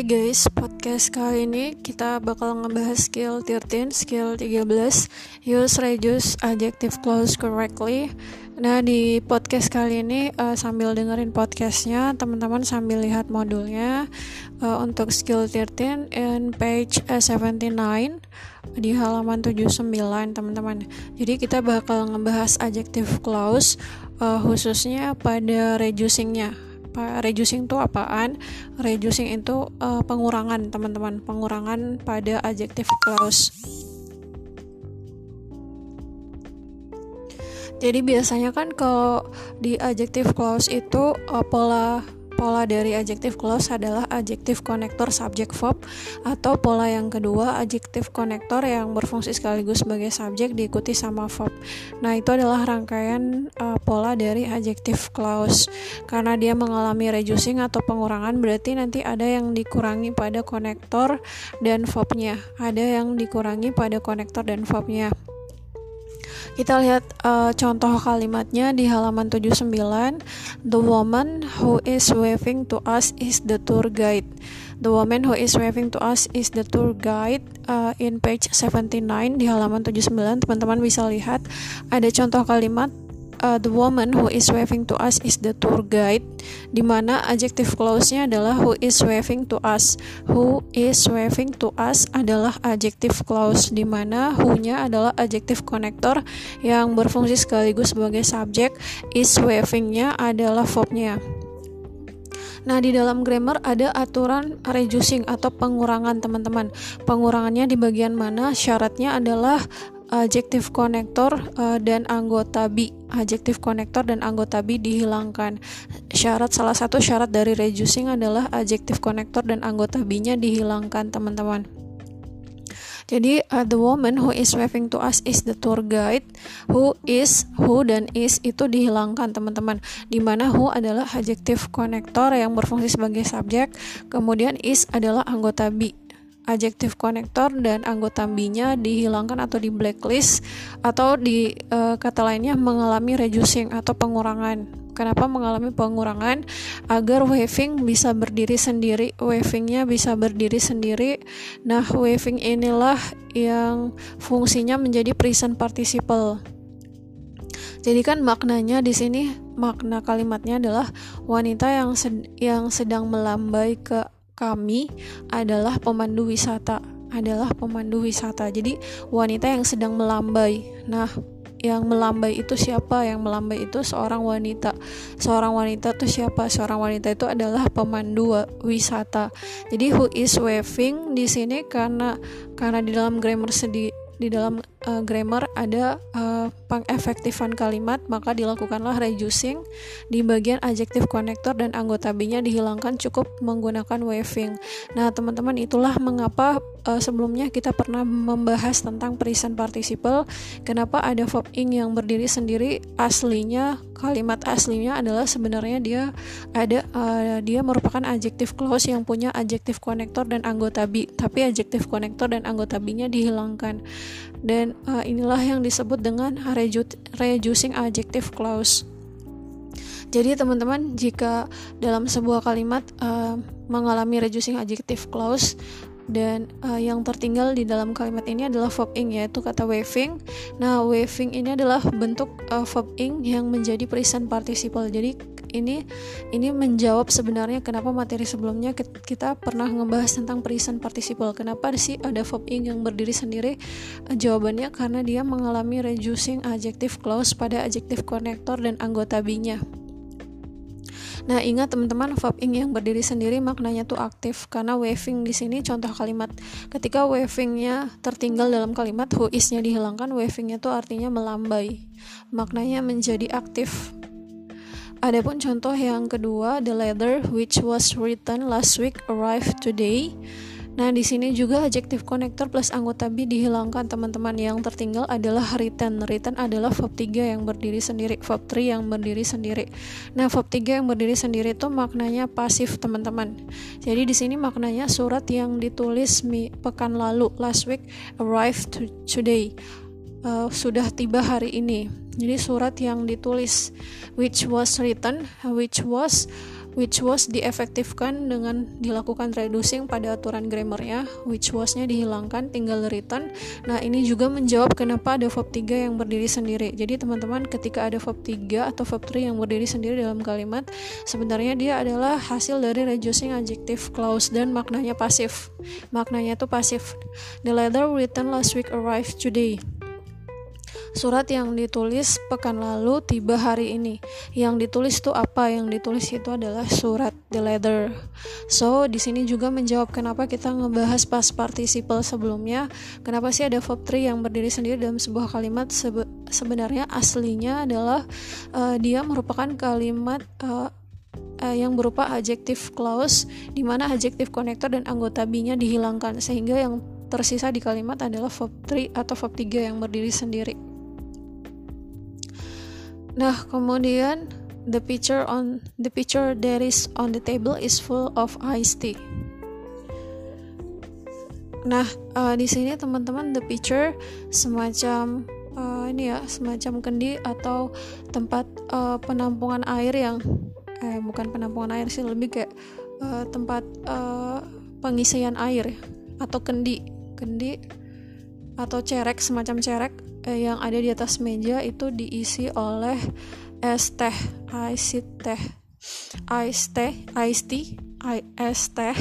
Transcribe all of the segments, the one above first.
Hai guys, podcast kali ini kita bakal ngebahas skill 13, skill 13 Use reduce adjective clause correctly. Nah di podcast kali ini uh, sambil dengerin podcastnya Teman-teman sambil lihat modulnya uh, Untuk skill 13 in page uh, 79 Di halaman 79 teman-teman. Jadi kita bakal ngebahas adjective clause uh, Khususnya pada reducingnya apa reducing itu apaan? Reducing itu uh, pengurangan teman-teman. Pengurangan pada adjective clause jadi biasanya kan kalau di adjective clause itu uh, pola Pola dari adjective clause adalah adjective connector subject verb atau pola yang kedua adjective connector yang berfungsi sekaligus sebagai subjek diikuti sama verb. Nah, itu adalah rangkaian uh, pola dari adjective clause. Karena dia mengalami reducing atau pengurangan berarti nanti ada yang dikurangi pada konektor dan verbnya. Ada yang dikurangi pada konektor dan verbnya. Kita lihat uh, contoh kalimatnya di halaman 79. The woman who is waving to us is the tour guide. The woman who is waving to us is the tour guide. Uh, in page 79 di halaman 79 teman-teman bisa lihat ada contoh kalimat uh, the woman who is waving to us is the tour guide di mana adjective clause-nya adalah who is waving to us who is waving to us adalah adjective clause di mana who-nya adalah adjective connector yang berfungsi sekaligus sebagai subjek is waving-nya adalah verb-nya Nah, di dalam grammar ada aturan reducing atau pengurangan, teman-teman. Pengurangannya di bagian mana? Syaratnya adalah adjektif konektor uh, dan anggota be adjektif konektor dan anggota be dihilangkan syarat salah satu syarat dari reducing adalah adjektif konektor dan anggota be-nya dihilangkan teman-teman jadi uh, the woman who is waving to us is the tour guide. Who is, who dan is itu dihilangkan teman-teman. Di mana who adalah adjektif konektor yang berfungsi sebagai subjek. Kemudian is adalah anggota be adjektif konektor dan anggota B-nya dihilangkan atau di blacklist atau di uh, kata lainnya mengalami reducing atau pengurangan. Kenapa mengalami pengurangan? Agar waving bisa berdiri sendiri, wavingnya bisa berdiri sendiri. Nah, waving inilah yang fungsinya menjadi present participle. Jadi kan maknanya di sini makna kalimatnya adalah wanita yang sed yang sedang melambai ke kami adalah pemandu wisata adalah pemandu wisata. Jadi wanita yang sedang melambai. Nah yang melambai itu siapa? Yang melambai itu seorang wanita. Seorang wanita itu siapa? Seorang wanita itu adalah pemandu wisata. Jadi who is waving di sini karena karena di dalam grammar sedi di dalam uh, grammar ada uh, pengefektifan kalimat maka dilakukanlah reducing di bagian adjektif konektor dan anggota B-nya dihilangkan cukup menggunakan waving. Nah, teman-teman itulah mengapa uh, sebelumnya kita pernah membahas tentang present participle kenapa ada verb ing yang berdiri sendiri? Aslinya kalimat aslinya adalah sebenarnya dia ada uh, dia merupakan adjektif clause yang punya adjektif konektor dan anggota B. Tapi adjektif konektor dan anggota B-nya dihilangkan. Dan uh, inilah yang disebut dengan reducing adjective clause. Jadi teman-teman jika dalam sebuah kalimat uh, mengalami reducing adjective clause dan uh, yang tertinggal di dalam kalimat ini adalah verb ing yaitu kata waving. Nah, waving ini adalah bentuk uh, verb ing yang menjadi present participle. Jadi ini ini menjawab sebenarnya kenapa materi sebelumnya kita pernah ngebahas tentang present participle. Kenapa sih ada verb ing yang berdiri sendiri? Jawabannya karena dia mengalami reducing adjective clause pada adjective connector dan anggota be-nya. Nah, ingat teman-teman verb ing yang berdiri sendiri maknanya tuh aktif karena waving di sini contoh kalimat. Ketika wavingnya tertinggal dalam kalimat who is-nya dihilangkan, wavingnya tuh artinya melambai. Maknanya menjadi aktif Adapun contoh yang kedua, the letter which was written last week arrived today. Nah, di sini juga adjective connector plus anggota be dihilangkan teman-teman. Yang tertinggal adalah written. Written adalah verb 3 yang berdiri sendiri, verb 3 yang berdiri sendiri. Nah, verb 3 yang berdiri sendiri itu maknanya pasif, teman-teman. Jadi di sini maknanya surat yang ditulis pekan lalu, last week arrived to, today. Uh, sudah tiba hari ini. Jadi surat yang ditulis which was written which was which was diefektifkan dengan dilakukan reducing pada aturan grammarnya which was-nya dihilangkan tinggal written nah ini juga menjawab kenapa ada verb 3 yang berdiri sendiri. Jadi teman-teman ketika ada verb 3 atau verb 3 yang berdiri sendiri dalam kalimat sebenarnya dia adalah hasil dari reducing adjective clause dan maknanya pasif. Maknanya itu pasif. The letter written last week arrived today Surat yang ditulis pekan lalu tiba hari ini. Yang ditulis itu apa? Yang ditulis itu adalah surat the letter. So, di sini juga menjawab kenapa kita ngebahas past participle sebelumnya. Kenapa sih ada verb 3 yang berdiri sendiri dalam sebuah kalimat sebe sebenarnya aslinya adalah uh, dia merupakan kalimat uh, uh, yang berupa adjective clause di mana adjective connector dan anggota be-nya dihilangkan sehingga yang tersisa di kalimat adalah verb 3 atau verb 3 yang berdiri sendiri. Nah, kemudian the picture on the picture that is on the table is full of iced tea. Nah, uh, di sini teman-teman the picture semacam uh, ini ya, semacam kendi atau tempat uh, penampungan air yang eh bukan penampungan air sih, lebih kayak uh, tempat uh, pengisian air atau kendi, kendi atau cerek semacam cerek eh, yang ada di atas meja itu diisi oleh es teh, ice teh, ice teh, ice tea, es teh.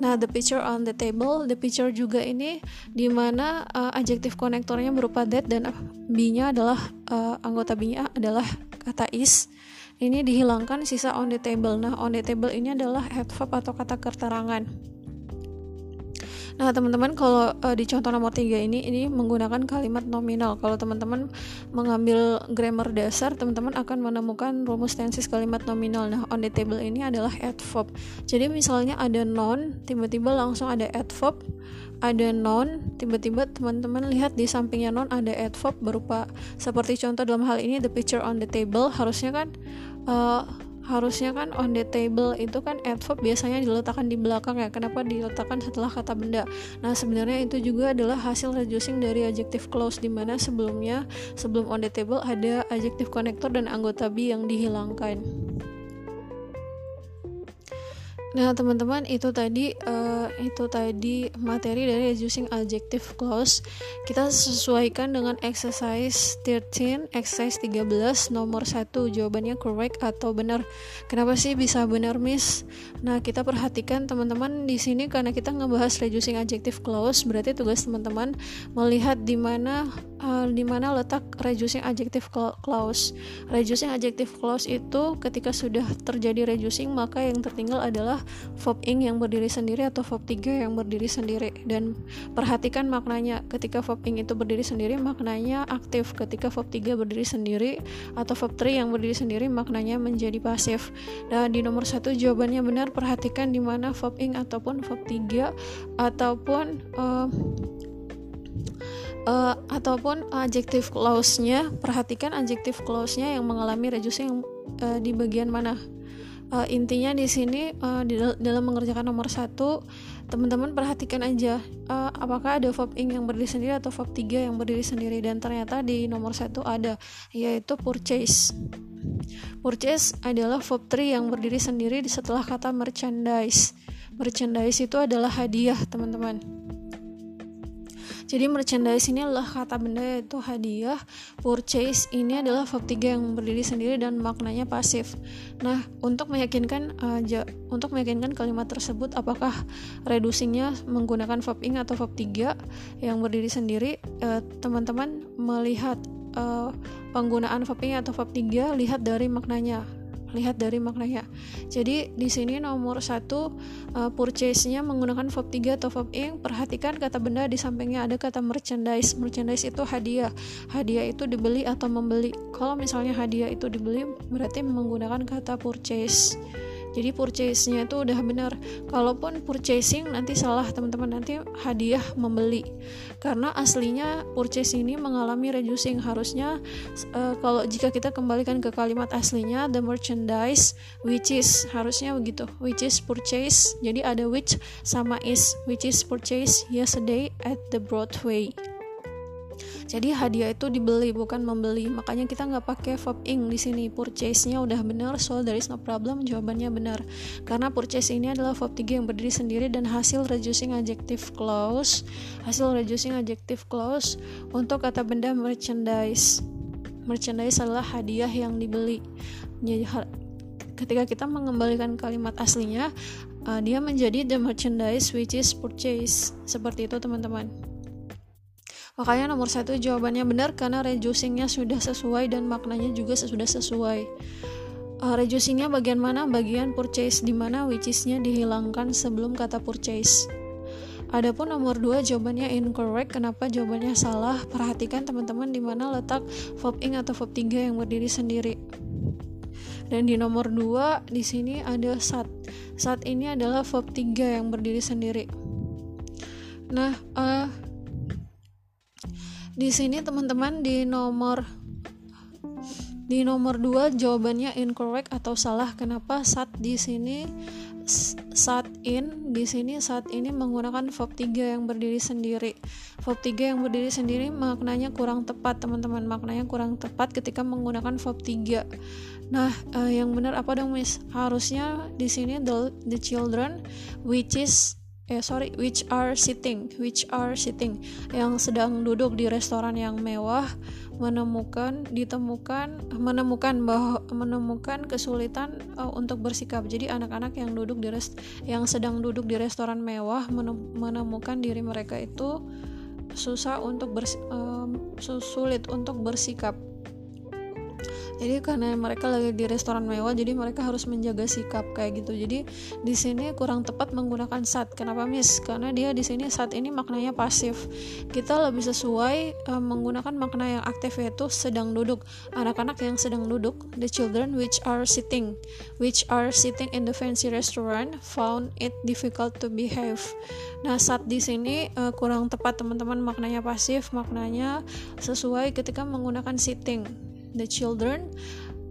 Nah, the picture on the table, the picture juga ini di mana uh, eh, adjektif konektornya berupa that dan be-nya adalah uh, anggota be-nya adalah kata is. Ini dihilangkan sisa on the table. Nah, on the table ini adalah adverb atau kata keterangan. Nah, teman-teman kalau uh, di contoh nomor 3 ini ini menggunakan kalimat nominal. Kalau teman-teman mengambil grammar dasar, teman-teman akan menemukan rumus tenses kalimat nominal. Nah, on the table ini adalah adverb. Jadi misalnya ada non, tiba-tiba langsung ada adverb, ada non, tiba-tiba teman-teman lihat di sampingnya non ada adverb berupa seperti contoh dalam hal ini the picture on the table harusnya kan uh, harusnya kan on the table itu kan adverb biasanya diletakkan di belakang ya. Kenapa diletakkan setelah kata benda? Nah sebenarnya itu juga adalah hasil reducing dari adjective clause di mana sebelumnya sebelum on the table ada adjective connector dan anggota be yang dihilangkan. Nah, teman-teman, itu tadi uh, itu tadi materi dari reducing adjective clause. Kita sesuaikan dengan exercise 13, exercise 13 nomor 1 jawabannya correct atau benar. Kenapa sih bisa benar, Miss? Nah, kita perhatikan teman-teman di sini karena kita ngebahas reducing adjective clause, berarti tugas teman-teman melihat di mana uh, di mana letak reducing adjective clause. Reducing adjective clause itu ketika sudah terjadi reducing maka yang tertinggal adalah verb ing yang berdiri sendiri atau verb 3 yang berdiri sendiri. Dan perhatikan maknanya. Ketika verb ing itu berdiri sendiri maknanya aktif. Ketika verb 3 berdiri sendiri atau verb 3 yang berdiri sendiri maknanya menjadi pasif. Dan di nomor satu jawabannya benar. Perhatikan di mana verb ing ataupun verb 3 ataupun uh, uh, ataupun adjective clause-nya. Perhatikan adjective clause-nya yang mengalami reducing uh, di bagian mana uh, intinya di sini uh, di dal dalam mengerjakan nomor satu teman-teman perhatikan aja uh, apakah ada verb ing yang berdiri sendiri atau verb 3 yang berdiri sendiri. Dan ternyata di nomor satu ada yaitu purchase. Purchase adalah verb 3 yang berdiri sendiri setelah kata merchandise. Merchandise itu adalah hadiah teman-teman jadi merchandise ini adalah kata benda yaitu hadiah. Purchase ini adalah verb 3 yang berdiri sendiri dan maknanya pasif. Nah, untuk meyakinkan uh, untuk meyakinkan kalimat tersebut apakah reducingnya menggunakan verb ing atau verb 3 yang berdiri sendiri, eh, teman-teman uh, melihat uh, penggunaan verb ing atau verb 3 lihat dari maknanya lihat dari maknanya. Jadi di sini nomor satu uh, purchase-nya menggunakan verb 3 atau verb ing. Perhatikan kata benda di sampingnya ada kata merchandise. Merchandise itu hadiah. Hadiah itu dibeli atau membeli. Kalau misalnya hadiah itu dibeli berarti menggunakan kata purchase jadi purchase-nya itu udah benar. Kalaupun purchasing nanti salah teman-teman. Nanti hadiah membeli. Karena aslinya purchase ini mengalami reducing. Harusnya uh, kalau jika kita kembalikan ke kalimat aslinya the merchandise which is harusnya begitu. Which is purchase. Jadi ada which sama is. Which is purchase yesterday at the Broadway Jadi hadiah itu dibeli bukan membeli. Makanya kita nggak pakai verb ing di sini. Purchase-nya udah benar, so there is no problem. Jawabannya benar. Karena purchase ini adalah verb 3 yang berdiri sendiri dan hasil reducing adjective clause. Hasil reducing adjective clause untuk kata benda merchandise. Merchandise adalah hadiah yang dibeli. Jadi ketika kita mengembalikan kalimat aslinya, uh, dia menjadi the merchandise which is purchase. Seperti itu teman-teman. Makanya nomor satu jawabannya benar karena reducingnya sudah sesuai dan maknanya juga sudah sesuai. Uh, reducingnya bagian mana? Bagian purchase di mana which is-nya dihilangkan sebelum kata purchase. Adapun nomor 2 jawabannya incorrect. Kenapa jawabannya salah? Perhatikan teman-teman di mana letak verb ing atau verb 3 yang berdiri sendiri. Dan di nomor 2 di sini ada sat. Sat ini adalah verb 3 yang berdiri sendiri. Nah, uh, di sini teman-teman di nomor di nomor 2 jawabannya incorrect atau salah. Kenapa saat di sini saat in di sini saat ini menggunakan verb 3 yang berdiri sendiri. Verb 3 yang berdiri sendiri maknanya kurang tepat, teman-teman. Maknanya kurang tepat ketika menggunakan verb 3. Nah, uh, yang benar apa dong, Miss? Harusnya di sini the, the children which is eh sorry which are sitting which are sitting. Yang sedang duduk di restoran yang mewah menemukan ditemukan menemukan bahwa menemukan kesulitan uh, untuk bersikap. Jadi anak-anak yang duduk di rest yang sedang duduk di restoran mewah menemukan diri mereka itu susah untuk bers, um, sulit untuk bersikap jadi karena mereka lagi di restoran mewah jadi mereka harus menjaga sikap kayak gitu. Jadi di sini kurang tepat menggunakan saat kenapa miss? Karena dia di sini saat ini maknanya pasif. Kita lebih sesuai uh, menggunakan makna yang aktif yaitu sedang duduk. Anak-anak yang sedang duduk the children which are sitting which are sitting in the fancy restaurant found it difficult to behave. Nah, saat di sini uh, kurang tepat teman-teman. Maknanya pasif, maknanya sesuai ketika menggunakan sitting the children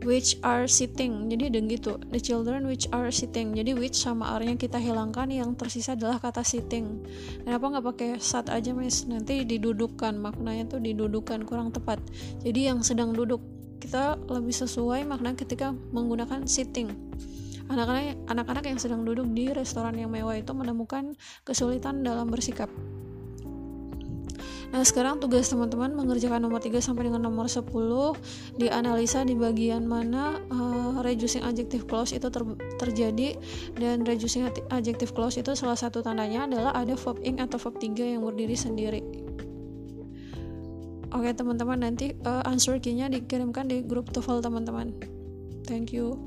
which are sitting. Jadi dan gitu the children which are sitting. Jadi which sama r nya kita hilangkan yang tersisa adalah kata sitting. Kenapa nggak pakai sat aja mas nanti didudukkan maknanya tuh didudukkan kurang tepat. Jadi yang sedang duduk kita lebih sesuai makna ketika menggunakan sitting. Anak-anak anak-anak yang sedang duduk di restoran yang mewah itu menemukan kesulitan dalam bersikap Nah, sekarang tugas teman-teman mengerjakan nomor 3 sampai dengan nomor 10 dianalisa di bagian mana uh, reducing adjective clause itu ter terjadi dan reducing adjective clause itu salah satu tandanya adalah ada verb ing atau verb 3 yang berdiri sendiri. Oke, teman-teman nanti uh, answer key-nya dikirimkan di grup TOEFL teman-teman. Thank you.